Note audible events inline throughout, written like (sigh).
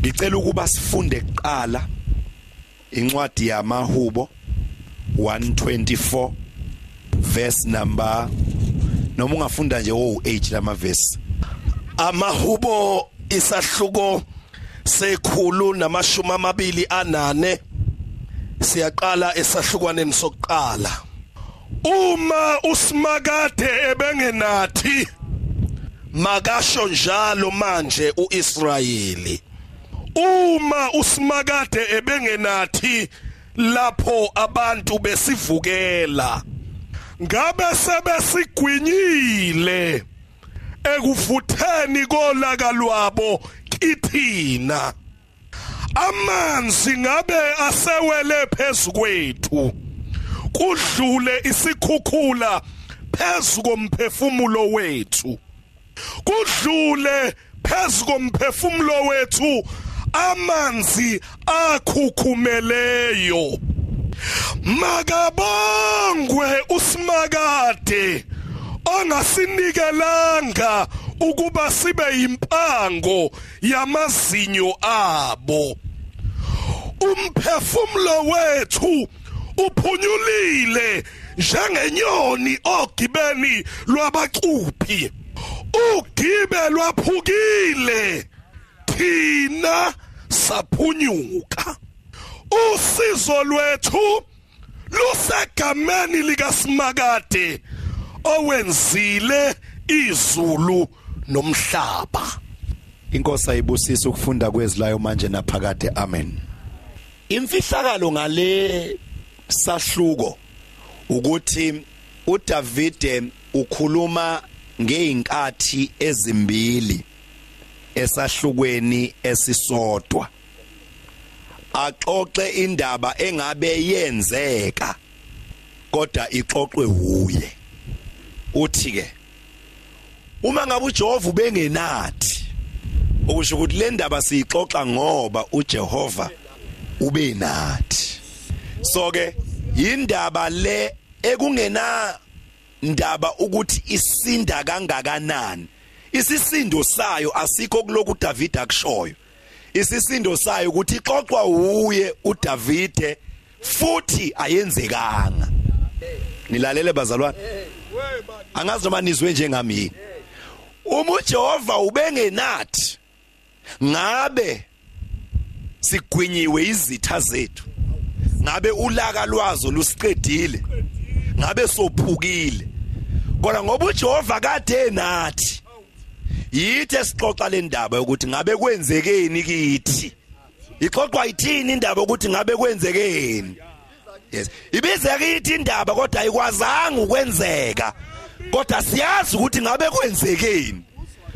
ngicela ukuba sifunde kuqala incwadi yamahubo 124 verse number noma ungafunda nje wo8 lama verse amahubo isahluko sekhulu namashumi amabili anane. Siyaqala esahlukwaneni sokuqala. Uma usimakade ebengenathi makasho njalo manje uIsrayeli. Uma usimakade ebengenathi lapho abantu besivukela. Ngabe sebesigwinyile ekufutheni kolaka lwabo kithina? Amanzi ngabe asewele phezukwethu kudlule isikhukhula phezu komphefumulo wethu. Kudlule phezu komphefumulo wethu amanzi akhukhumeleyo. Makabongwe usimakade ongasinikelanga ukuba sibe impango yamazinyo abo. Umphefumulo wethu uphunyulile njengenyoni ogibeni lwabacuphi. Ugibe lwaphukile. Thina saphunyuka usizo lwethu lusegameni likaSimakade owenzile izulu nomhlaba. Inkosi ayibusisa ukufunda kwezilayo manje naphakade amen. Imfihlakalo ngale sahluko ukuthi uDavide ukhuluma ngeinkathi ezimbili. Esahlukweni esisodwa. Axoxe indaba engabe yenzeka kodwa ixoxwe huye uthi ke uma ngabe uJehova ubengenathi okusho ukuthi le ndaba siyixoxa ngoba uJehova ube nathi so ke indaba le ekungena ndaba ukuthi isinda kangakanani. Isisindo sayo asikho kuloko uDavid akushoyo. Isisindo sayo ukuthi ixoxwa uye uDavide futhi ayenzekanga. Nilalele bazalwane? Angazi noma nizwe njengami uma uJehova ubengenathi ngabe sigwinyiwe izitha zethu? Ngabe ulaka lwazo lusiqedile? Ngabe sophukile? Kodwa ngoba uJehova kade nathi yithe sixoxa le ndaba ukuthi ngabe kwenzekeni kithi? Ixoxwa yithini indaba ukuthi ngabe kwenzekeni? Yes. Ibize kithi indaba kodwa ayikwazanga ukwenzeka. Kodwa siyazi ukuthi ngabe kwenzekeni.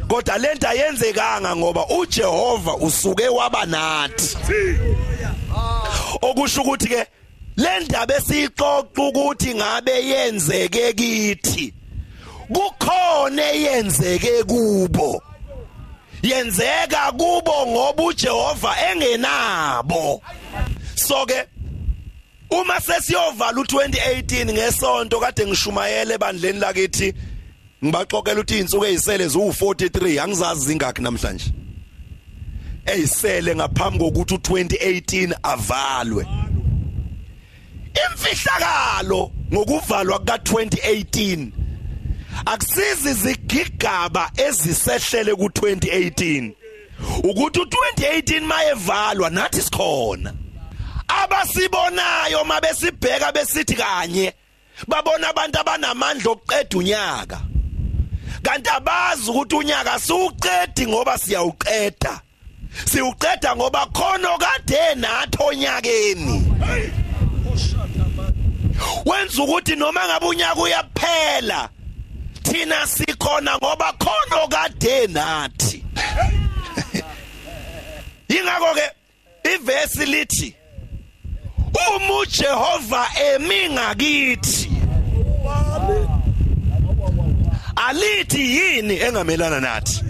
Kodwa lento ayenzekanga ngoba uJehova usuke waba nathi. Okusho ukuthi ke le ndaba esixoxa ukuthi ngabe yenzeke kithi kukhona eyenzeke kubo. Yenzeka kubo ngoba uJehova engenabo. So ke uma sesiyovala u2018 ngesonto kade ngishumayele bandleni lakithi ngibaxoxela ukuthi izinsuku ezisele zu43 angizazi zingakhi namhlanje. Eyisele ngaphambi kokuthi u2018 avalwe. Imfihlakalo ngokuvalwa kuka2018 akusizi izigigaba ezisehlele ku2018 ukuthi u2018 mayevalwa nathi sikhona. Abasibonayo mabesibheka besithi kanye babona abantu abanamandla okuqeda unyaka. Kanti abazi ukuthi unyaka siwuqedi ngoba siyawuqeda. Siwuqeda ngoba khona kade nathi onyakeni. Wenza ukuthi noma ngabe unyaka uyaphela thina sikhona ngoba khona kade nathi. Ingakho ke ivesi lithi uma uJehova emi ngakithi. Alithi yini engamelana nathi?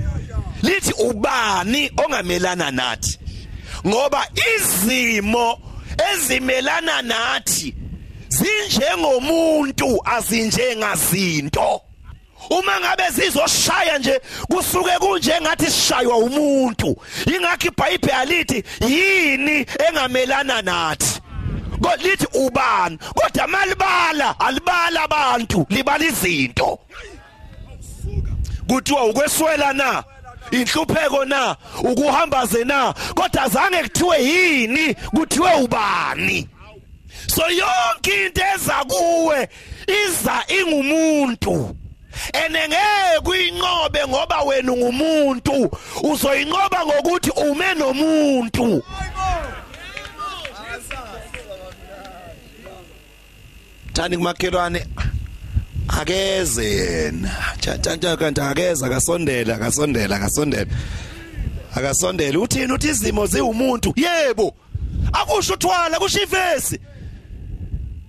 Lithi ubani ongamelana nathi? Ngoba izimo ezimelana nathi zinjengomuntu azinjengazinto. Uma ngabe zizoshaya nje kusuke kunje ngathi sishaywa umuntu. Ingakho iBhayibheli lithi yini engamelana nathi? Lithi ubani? Kodwa malibala alibala abantu libala izinto. Kuthiwa ukweswela na? Inhlupheko na? Ukuhambaze na? Kodwa azange kuthiwe yini kuthiwe ubani? So yonke into eza kuwe iza ingumuntu. Enengeke kuyinqobe ngoba wena ungumuntu. Uzoyinqoba ngokuthi ume nomuntu. Thani kumakhelwane akeze yena. Tshantshanta kanti akeza akasondela akasondela akasondela akasondela uthini? Uthi izimo ziwumuntu. Yebo akusho uthwala kusho ivesi.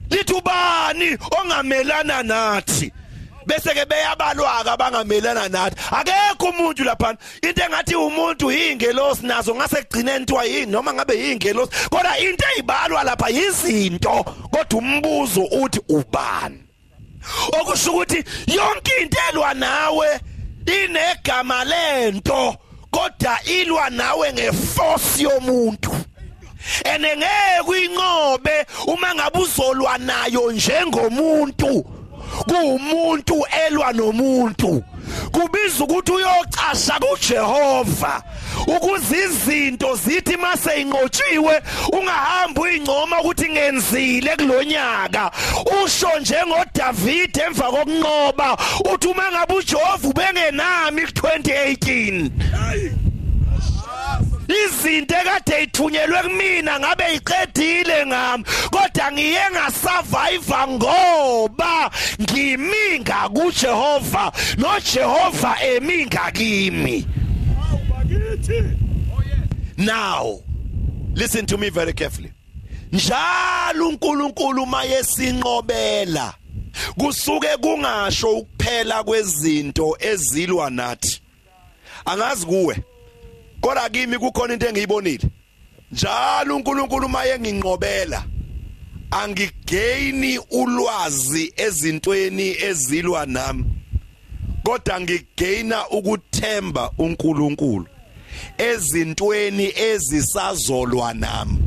Lithi ubani ongamelana nathi? Bese ke beyabalwaka abangamelana nathi. Akekho umuntu lapha. Into engathi umuntu yingelosi nazo ngase kugcineni thiwa yini noma ngabe yingelosi. Kodwa into ezibalwa lapha yizinto kodwa umbuzo uthi ubani? Okusho ukuthi yonke into elwa nawe inegama lento kodwa ilwa nawe ngeforce yomuntu. Enengeke kuyinqobe uma ngabe uzolwa nayo njengomuntu. Kuumuntu elwa nomuntu. Kubiza ukuthi uyocasha kuJehova. Ukuze izinto zithi mase inqotshiwe ungahamba uyincoma ukuthi ngenzile kulonyaka usho njengoDavid emva kokunqoba uthi uma ngabe uJehova ubengenami ku2018 izinto ekade ithunyelwe kumina ngabe iqedile ngami kodwa ngiye ngasurvive ngoba ngimi ngakuJehova noJehova emi ngakimi now listen to me very carefully. Njalo uNkulunkulu mayesinqobela kusuke kungasho ukuphela kwezinto ezilwa nathi. Angazi kuwe? Kodwa kimi kukhona into engiyibonile. Njalo uNkulunkulu maye nginqobela angigaini ulwazi ezintweni ezilwa nami. Kodwa ngigaina ukuthemba uNkulunkulu ezintweni ezisazolwa nami.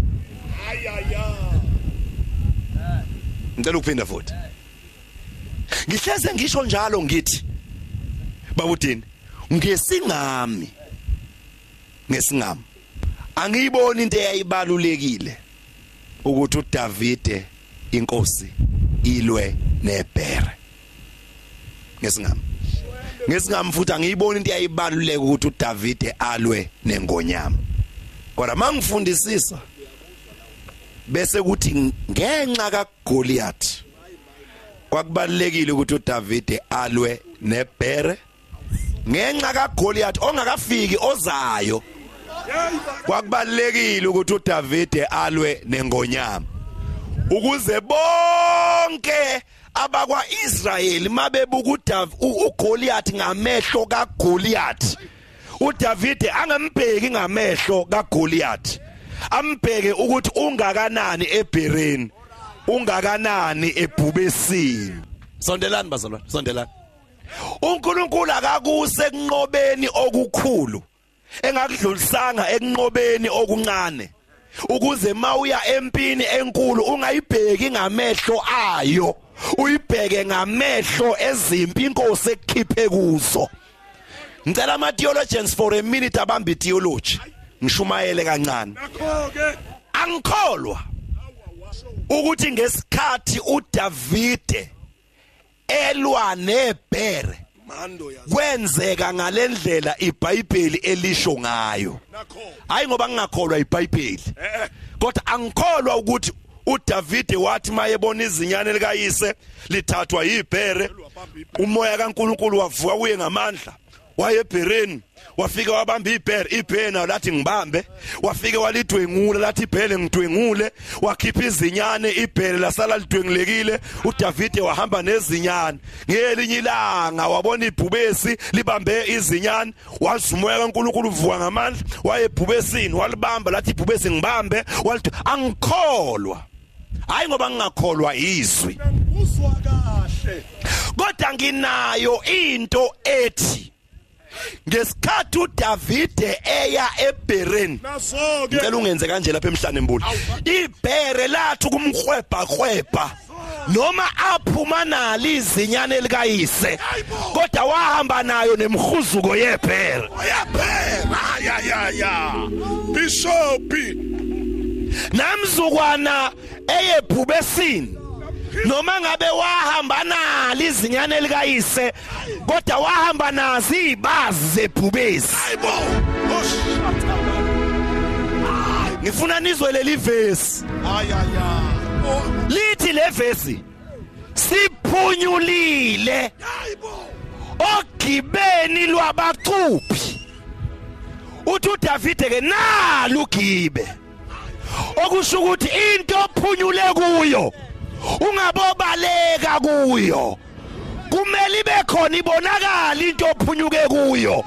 Ngicela ukuphinda futhi. Ngihleze ngisho njalo ngithi babudini ngesingami. Ngesingami. Angiyiboni into eyayibalulekile ukuthi uDavide inkosi ilwe nebhere. Ngesingami. Ngesingami futhi angiyiboni into eyayibaluleka ukuthi uDavide alwe nengonyama. Kodwa mangifundisisa bese kuthi ngenxa kaGoliath kwakubalekile ukuthi uDavide alwe nebhere. Ngenxa kaGoliath ongakafiki ozayo kwakubalekile ukuthi uDavide alwe nengonyama. Ukuze bonke abakwaIsrayeli mabebuka uGoliath ngamehlo kaGoliath. uDavide angambheki ngamehlo kaGoliath. Ambheke ukuthi ungakanani eBhereni ungakanani ebhubesini. Sondelani bazalwane sondelani. uNkulunkulu akakuse kunqobeni okukhulu. Engakudlulisanga ekunqobeni okuncane ukuze mawuya empini enkulu ungayibheki ngamehlo ayo uyibheke ngamehlo ezimpi inkosi ekukhiphe kuzo. Ngicela ama theologians for a minute abamba theology ngishumayele kancane. Angikholwa ukuthi ngesikhathi uDavide elwa nebhere kwenzeka ngalendlela iBhayibheli elisho ngayo. Hayi ngoba ngingakholwa iBhayibheli. Kodwa angikholwa ukuthi uDavide wathi mayebona izinyane likayise lithathwa yibhere. Umoya kaNkuluNkulu wavuka kuye ngamandla wayebhereni wafika wabamba ibhere nayo lathi ngibambe. Wafika walidwengula lathi ibhere ngidwengule. Wakhipha izinyane ibhere lasala lidwengulekile. uDavide wahamba nezinyane. Ngelinye ilanga wabona ibhubesi libambe izinyane. Wazumoya kaNkuluNkulu uvuka ngamandla wayebhubesini walibamba lathi ibhubesi ngibambe. Walithi angikholwa. Hayi ngoba ngingakholwa izwi. Kodwa nginayo into ethi ngesikhathi uDavide eya eBeren naso ke ngicela ungenze kanje lapha emhlane embuli ibhere lathi kumkhwebha khwebha noma aphuma nali izinyane elikayise kodwa wahamba nayo nemhuzuko yebhere uyaphela ya ya ya. Bishop namzukwana eyephubesini noma ngabe wahamba nali izinyane elikayise kodwa wahamba nazo izibazi zephubesi hayibo ngifuna nizwe leli vesi. Ayaya lithi le vesi siphunyulile ogibeni lwabacuphi. Uthi uDavide ke nalu gibe okusho ukuthi into ophunyule kuyo ungabobaleka kuyo. Kumele ibe khona ibonakala into ophunyuke kuyo.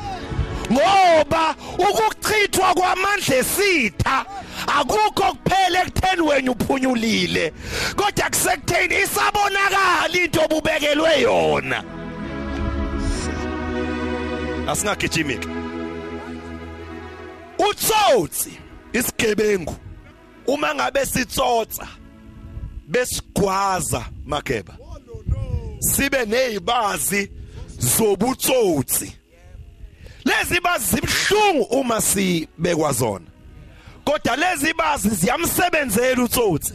Ngoba ukuchithwa kwamandla esitha akukho kuphela ekutheni wena uphunyulile. Kodwa kusekutheni isabonakala into obubekelwe yona. Asingagijimiki utsotsi isigebengu uma ngabe sitsotsa besigwaza mageba sibe nezibazi zobutsotsi. Lezi bazi zibhlungu uma sibekwa zona. Kodwa lezi bazi ziyamsebenzela utsotsi.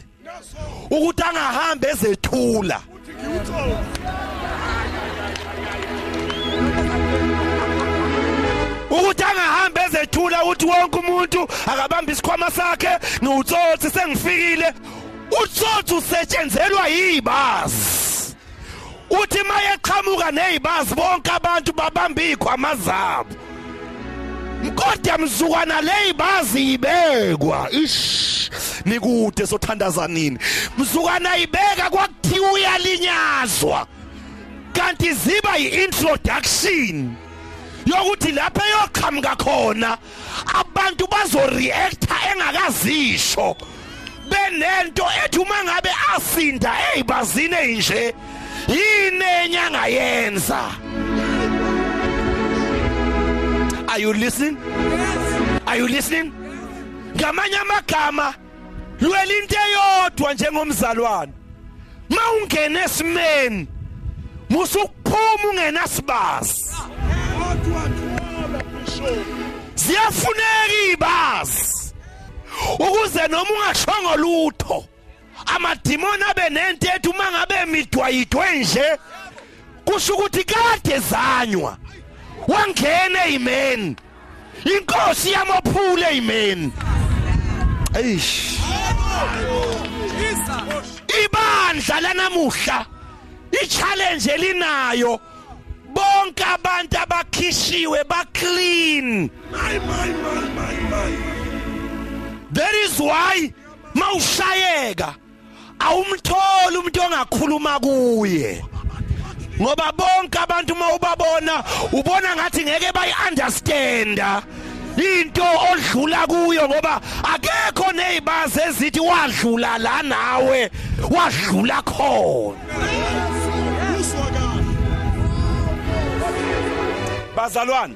Ukuthi angahambe ezethula. Ukuthi angahambe ezethula ukuthi wonke umuntu akabamba isikhwama sakhe ngiwutsotsi sengifikile. Utsotsi usetshenzelwa yibazi uthi maye eqhamuka nezibazi bonke abantu babamba izikhwama zabo kodwa mzukwana lezibazi ibekwa. Ish nikude sothandazanini. Mzukwana ibeka kwakuthiwa uyalinyazwa. Kanti ziba yi-introduction yokuthi lapha eyoqhamuka khona abantu bazoreacta engakazisho. Benento ethi uma ngabe asinda ezibazini enje yini enyanga yenza? Are you listening? Are you listening? Ngamanye amagama lwela into eyodwa njengomzalwane mawungena esimeni musukuphuma thola bishop ziyafuneka ibazi. Ukuze noma ungashongo lutho amadimoni abe nento ethi uma ngabe midwayidwe nje kusho ukuthi kade zanywa. Wangena amen. Inkosi yamaphule amen. Eish. Ibandla lanamuhla i-challenge elinayo bonke abantu abakhishiwe ba clean my my my my my. That is why mawushayeka awumtholi umuntu ongakhuluma kuye. Ngoba bonke abantu mawubabona ubona ngathi ngeke bayi-understanda into odlula kuyo ngoba akekho nezibazi ezithi wadlula la nawe wadlula khona. Bazalwane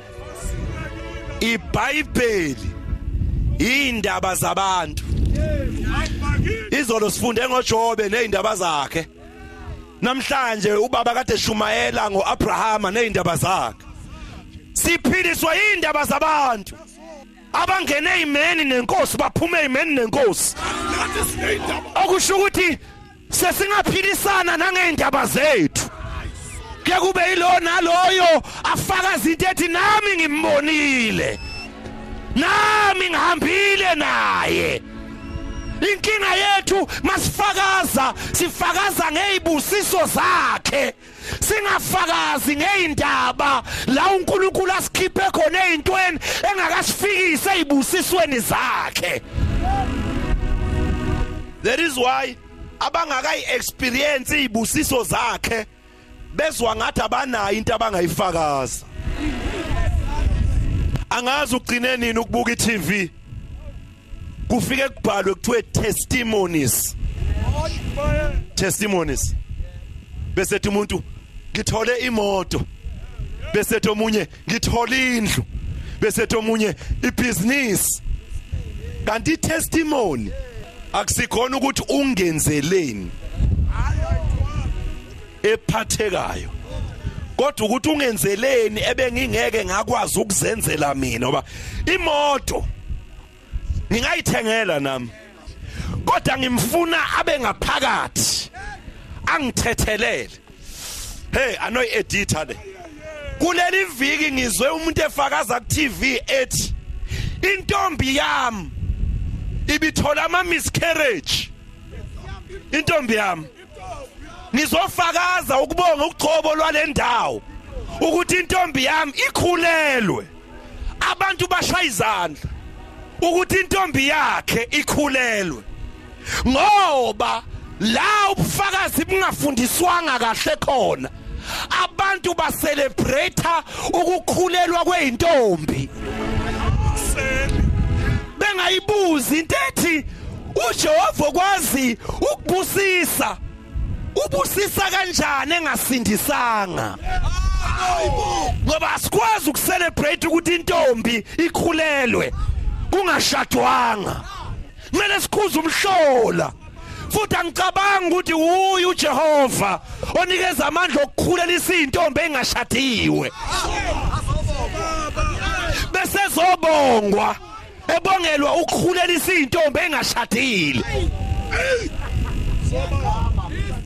ibhayibheli indaba zabantu. Izolo sifunde ngoJobe nezindaba zakhe. Namhlanje ubaba kade shumayela ngoAbrahama nezindaba zakhe. Siphiliswa indaba zabantu. Abangene ezimeni nenkosi baphuma ezimeni nenkosi. Okusho ukuthi sesingaphilisana nangeindaba zethu. Ke kube yilo naloyo afakaza into ethi nami ngimbonile. Nami ngihambile naye. Inkinga yethu masifakaza sifakaza ngezibusiso zakhe. Singafakazi ngeindaba la uNkulunkulu asikhiphe khona ezintweni engakasifikise ezibusisweni zakhe. That is why abangakayi experience izibusiso zakhe bezwa ngathi abanayo into abangayifakaza. Angazi ugcine nini ukubuka iTV kufike kubhalwe kuthiwe testimonies. Testimonies. Bese umuntu ngithole imoto. Bese omunye ngithole indlu. Bese omunye ibusiness kanti testimony akusikhona ukuthi ungenzeleni ephathekayo. Kodwa ukuthi ungenzeleni ebengingeke ngakwazi ukuzenzela mina ngoba imoto ngingayithengela nami. Kodwa ngimfuna abe ngaphakathi angithethelele. Hey anoyi editor le. Kuleli viki ngizwe umuntu efakaza ku TV ethi intombi yami ibithola ama miscarriage intombi yami. Ngizofakaza ukubonga ukuchobo lwalendawo ukuthi intombi yami ikhulelwe. Abantu bashaya izandla ukuthi intombi yakhe ikhulelwe. Ngoba la ubufakazi bungafundiswanga kahle khona abantu baselebrate ukukhulelwa kweintombi bengayibuzi into ethi uJehova kwazi ukubusisa ubusisa kanjani engasindisanga? Ngoba asikwazi ukucelebrate ukuthi intombi ikhulelwe kungashadwanga kumele sikhuze umhlola. Futhi angicabanga ukuthi uyu uJehova onikeza amandla okukhulelisa izintombi engashadiwe bese zobongwa ebongelwa ukukhulelisa izintombi engashadile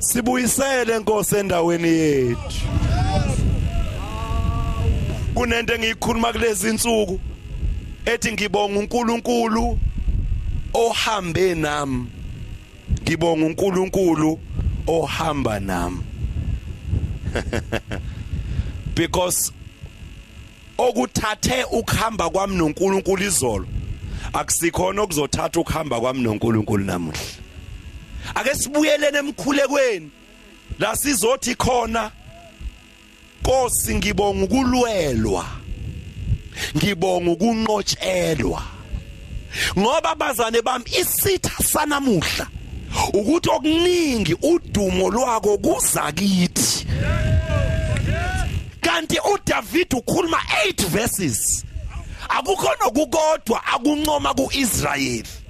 sibuyisele inkosi endaweni yethu. Kunento engiyikhuluma kulezi insuku ethi ngibonga uNkulunkulu ohambe nami. Ngibonga uNkulunkulu ohamba nami. (laughs) Because okuthathe ukuhamba kwami noNkulunkulu izolo akusikhona okuzothatha ukuhamba kwami noNkulunkulu namuhla. Ake sibuyelene emkhulekweni la sizothi khona Nkosi ngibonga ukulwelwa. Ngibonga ukunqotshelwa. Ngoba bazane bami isitha sanamuhla ukuthi okuningi udumo lwako kuza kithi kanti uDavid ukhuluma 8 verses. Akukho nokukodwa akuncoma kuIsrayeli.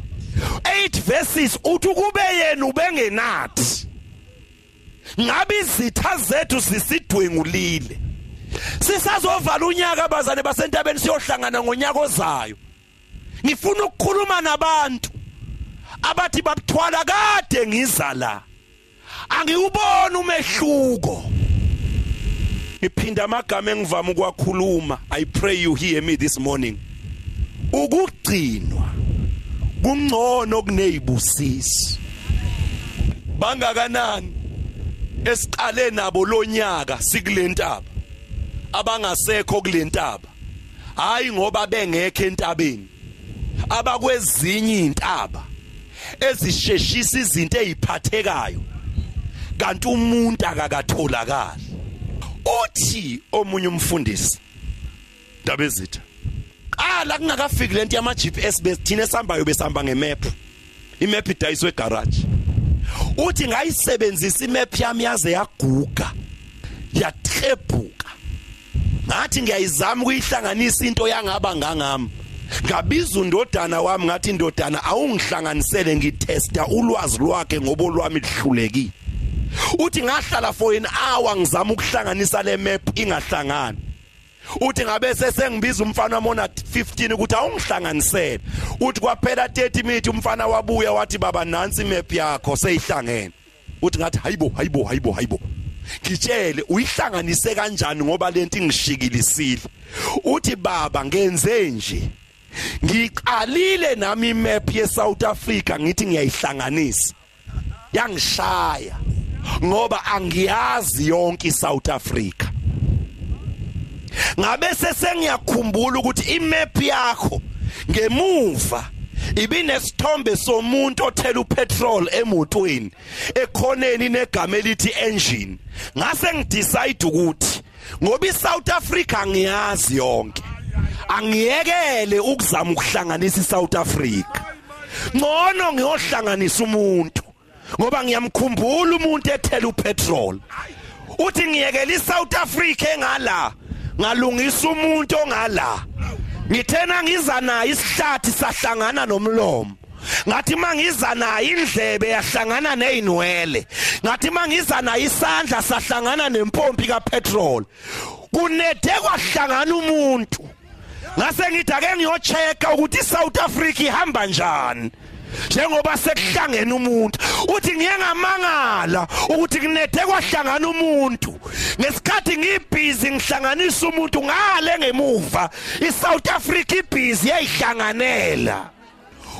8 verses uthi kube yena ubengenathi. Ngabe izitha zethu sisidwengulile sisazovala unyaka abazane basentabeni siyohlangana ngonyaka ozayo. Ngifuna ukukhuluma nabantu abathi babuthwala kade ngiza la. Angiubona umehluko. Ngiphinda amagama engivama ukwakhuluma i pray you hear me this morning. Ukugcinwa. Kungcono kunezibusiso bangakanani? Esiqale nabo lonyaka sikulentaba. Abangasekho kulentaba. Hayi ngoba bengekho entabeni. Abakwezinye izintaba ezisheshisa izinto eziphathekayo kanti umuntu akakatholakali. Uthi omunye umfundisi dabezitha qala kungakafiki lento yama GPS besithina esambayo besihamba ngemap. Imap idayiswe egarage. Uthi ngayisebenzisa imap yami yaze yaguga yatrebuka. Ngathi ngiyayizama ukuyihlanganisa into yangaba ngangami. Ngabiza undodana wami ngathi indodana awungihlanganisele ngitesta ulwazi lwakhe ngoba olwami lihlulekile uthi ngahlala for an hour ngizama ukuhlanganisa le map ingahlangani. Uthi ngabe sesengibiza umfana wamona 15 ukuthi awungihlanganisele. Uthi kwaphela 30 minutes umfana wabuya wathi baba nansi imap yakho seyihlangene. Uthi ngathi hayibo hayibo hayibo hayibo. Ngitshele uyihlanganise kanjani ngoba lento ingishikilisile? Uthi baba ngenze nje. Ngiqalile nami imap ye South Africa ngithi ngiyayihlanganisa. Yangishaya ngoba angiyazi yonke iSouth Africa. Ngabe sesengiyakhumbula ukuthi imap yakho ngemuva ibinesithombe somuntu othela upetrol emotweni ekhoneni negama elithi engine. Ngase ngidecide ukuthi ngoba iSouth Africa ngiyazi yonke. Angiyekele ukuzama ukuhlanganisa iSouth Africa. Ngcono ngiyohlanganisa umuntu ngoba ngiyamkhumbula umuntu ethela upetrol. Uthi ngiyekela iSouth Africa engala ngalungisa umuntu ongala. Ngithena ngiza naye isihlathi sahlangana nomlomo. Ngathi mangiza naye indlebe yahlangana nezinwele ngathi mangiza naye isandla sahlangana nempompi kapetrol. Kunede kwahlangana umuntu. Ngase ngithi ake ngiyochecka ukuthi iSouth Africa ihamba njani. Njengoba sekuhlangene umuntu uthi ngiyengamangala ukuthi kunede kwahlangana umuntu. Ngesikhathi ngibhizi ngihlanganisa umuntu ngale ngemuva iSouth Africa ibhizi yayihlanganela.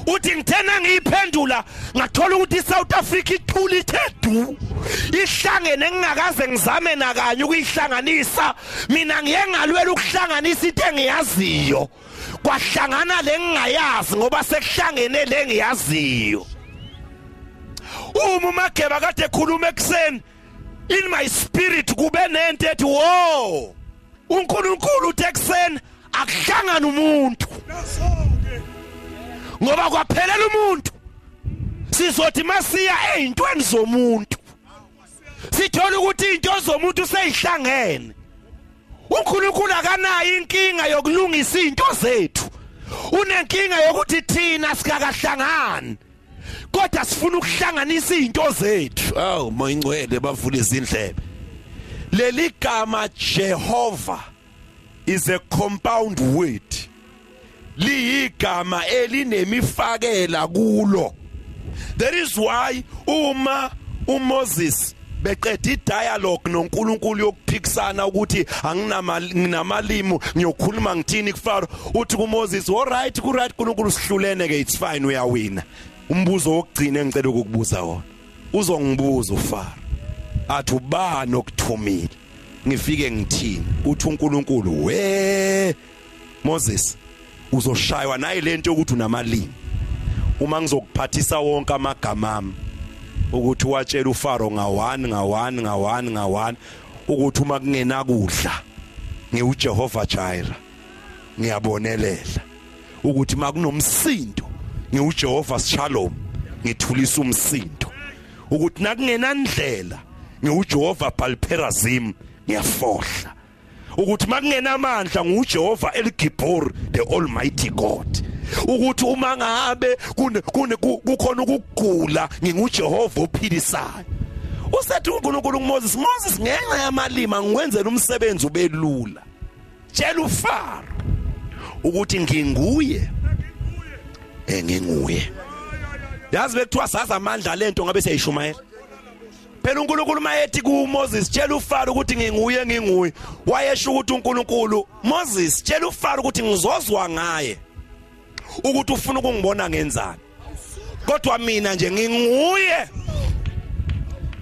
Uthi ngithena ngiyiphendula ngathola ukuthi iSouth Africa ithuli ithedu ihlangene ngingakaze ngizame nakanye ukuyihlanganisa. Mina ngiyengalwela ukuhlanganisa into engiyaziyo kwahlangana lengingayazi ngoba sekuhlangene lengiyaziyo uma mageba kade ekhuluma ekseni in my spirit kube nento ethi wo uNkulunkulu uthi ekseni akuhlangana umuntu. Ngoba kwaphelela umuntu sizothi masiya ezintweni zomuntu sithola ukuthi izinto zomuntu seyihlangene. uNkulunkulu akanayo inkinga yokulungisa izinto zethu. Unenkinga yokuthi thina sikakahlangani kodwa sifuna ukuhlanganisa izinto zethu. Awu moyingcwele bavule izindlebe. Leli gama Jehova is a compound word. Liyigama elinemifakela kulo. There is why uma uMoses beqeda idialogue noNkulunkulu yokuphikisana ukuthi anginamali nginamalimo ngiyokhuluma ngithini kufaro. Uthi kuMoses all right ku right uNkulunkulu sihlulene ke it's fine uyawina. Umbuzo wokugcina engicela ukukubuza wona uzongibuza ufaro athi ubani okuthumile? Ngifike ngithini? Uthi uNkulunkulu we Moses uzoshaywa naye lento ukuthi unamalimi uma ngizokuphathisa wonke amagama ami ukuthi watshela uFaro ngawani ngawani ngawani ngawani ukuthi uma kungena kudla ngiuJehova Jireh ngiyabonelela. Ukuthi makunomsindo ngiuJehova Shalom ngithulisa umsindo. Ukuthi nakungena ndlela ngiuJehova Balperazim ngiyafohla. Ukuthi makungena amandla nguJehova El-Gibor the Almighty God. Ukuthi uma ngabe kukhona ukugula nginguJehova ophilisayo. Usethi uNkulunkulu kuMoses Moses ngenxa yamalima ngikwenzela umsebenzi ubelula tshela uFaro ukuthi nginguye. Enginguye yazi bekuthiwa saza amandla lento ngabe siyayishumayela phela uNkulunkulu mayethi kuMoses tshela uFaro ukuthi nginguye nginguye. Wayesho ukuthi uNkulunkulu Moses tshela uFaro ukuthi ngizozwa ngaye. Ukuthi ufuna ukungibona ngenzani. Kodwa mina nje nginguye.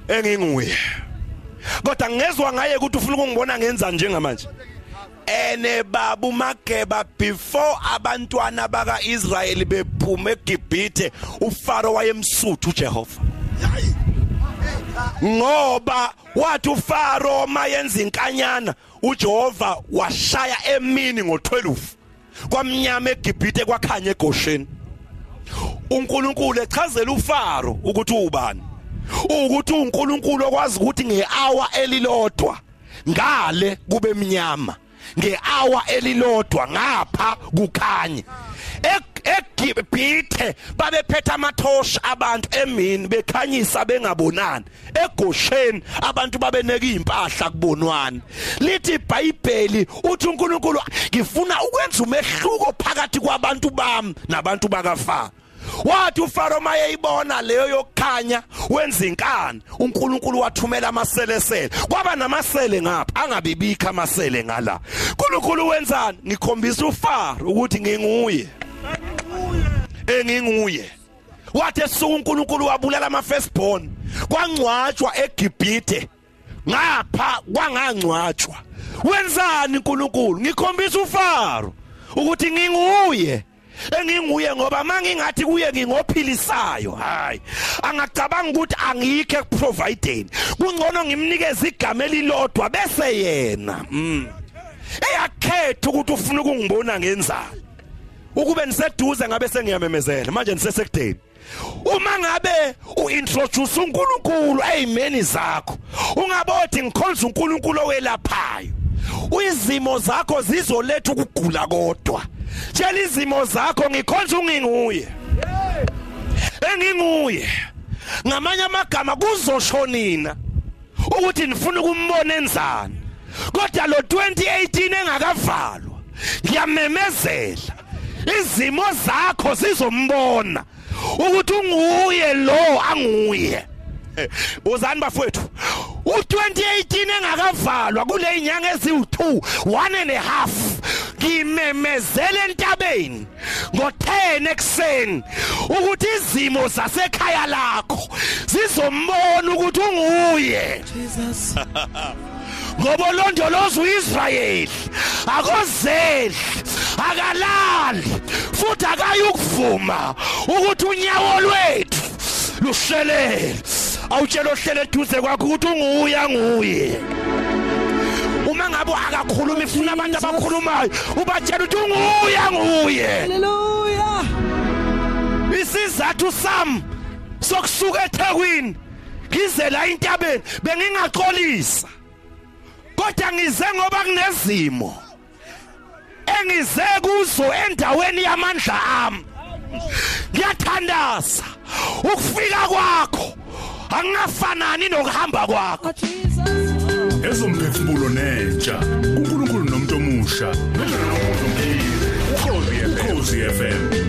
Enginguye. Kodwa ngezwe ngaye ukuthi ufuna ukungibona ngenzani njengamanje. Ene baba umageba before abantwana bakaIsrayeli bephuma eGibhithe uFaro wayemsuthu uJehova. Ngoba wathi uFaro mayenza inkanyana uJehova washaya emini ngo12 kwamnyama eGibhithe kwakhanya eGosheni. uNkulunkulu echazela uFaro ukuthi ubani ukuthi uNkulunkulu okwazi ukuthi ngehour elilodwa ngale kube emnyama ngehour elilodwa ngapha kukhanye eGibhithe babephethe amathoshi abantu emini bekhanyisa bengabonani. eGosheni abantu babeneka impahla kubonwani. Lithi iBhayibheli uthi uNkulunkulu ngifuna ukwenza umehluko phakathi kwabantu bami nabantu bakaFaro wathi uFaro mayeyibona leyo yokukhanya wenza inkani. uNkulunkulu wathumela amaselesele. Kwaba namasele ngapha angabibikho amasele ngala. uNkulunkulu wenzani? Ngikhombisa uFaro ukuthi nginguye. Enginguye. Wathi esuku uNkulunkulu wabulala ama firstborn kwangcwatshwa eGibhithe. Ngapha kwangangcwatshwa. Wenzani uNkulunkulu? Ngikhombisa uFaro ukuthi nginguye. Enginguye ngoba mangingathi kuye ngingophilisayo hayi angacabanga ukuthi angikho ekuprovideni kungcono ngimnikeze igama elilodwa bese yena. Mm. Eyakhetha ukuthi ufuna ukungibona ngenzani? Ukube niseduze ngabe sengiyamemezela manje nisesekudeni. Uma ngabe uintroduce uNkulunkulu ezimeni zakho ungabothi ngikhonza uNkulunkulu owelaphayo. Izimo zakho zizoletha ukugula kodwa. Tshela izimo zakho ngikhonza unginguye. Enginguye. Ngamanye amagama kuzoshonina ukuthi nifuna ukumbona enzani. Kodwa lo 2018 engakavalwa ngiyamemezela. Izimo zakho zizombona ukuthi unguye lo anguye uzani bafowethu u2018 engakavalwa kule inyanga eziwu2 one and a half ngimemezele entabeni ngo10 ekseni ukuthi izimo zasekhaya lakho zizombona ukuthi unguye (laughs) Jesus. (laughs) ngoba olondoloza uIsrayeli. Akozeli akalali futhi akayukuvuma ukuthi unyawo lwethu lushelele awutshela ohlele eduze kwakho ukuthi unguya nguye uma ngabe akakhuluma ifuna abantu abakhulumayo ubatshela ukuthi unguya nguye Hallelujah. isizathu sami sokusuka eThekwini ngize la intabeni bengingaxolisa kodwa ngize ngoba kunezimo engize kuzo endaweni yamandla ami. Ngiyathandaza ukufika kwakho. Angafanani nokuhamba kwakho. Oh, Jesus. ezomphefumulo nentsha uNkulunkulu nomuntu omusha. Ukhozi FM